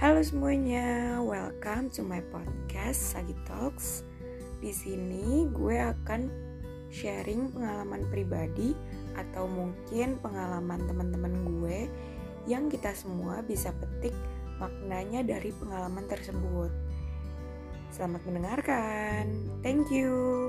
Halo semuanya, welcome to my podcast Sagi Talks. Di sini gue akan sharing pengalaman pribadi atau mungkin pengalaman teman-teman gue yang kita semua bisa petik maknanya dari pengalaman tersebut. Selamat mendengarkan. Thank you.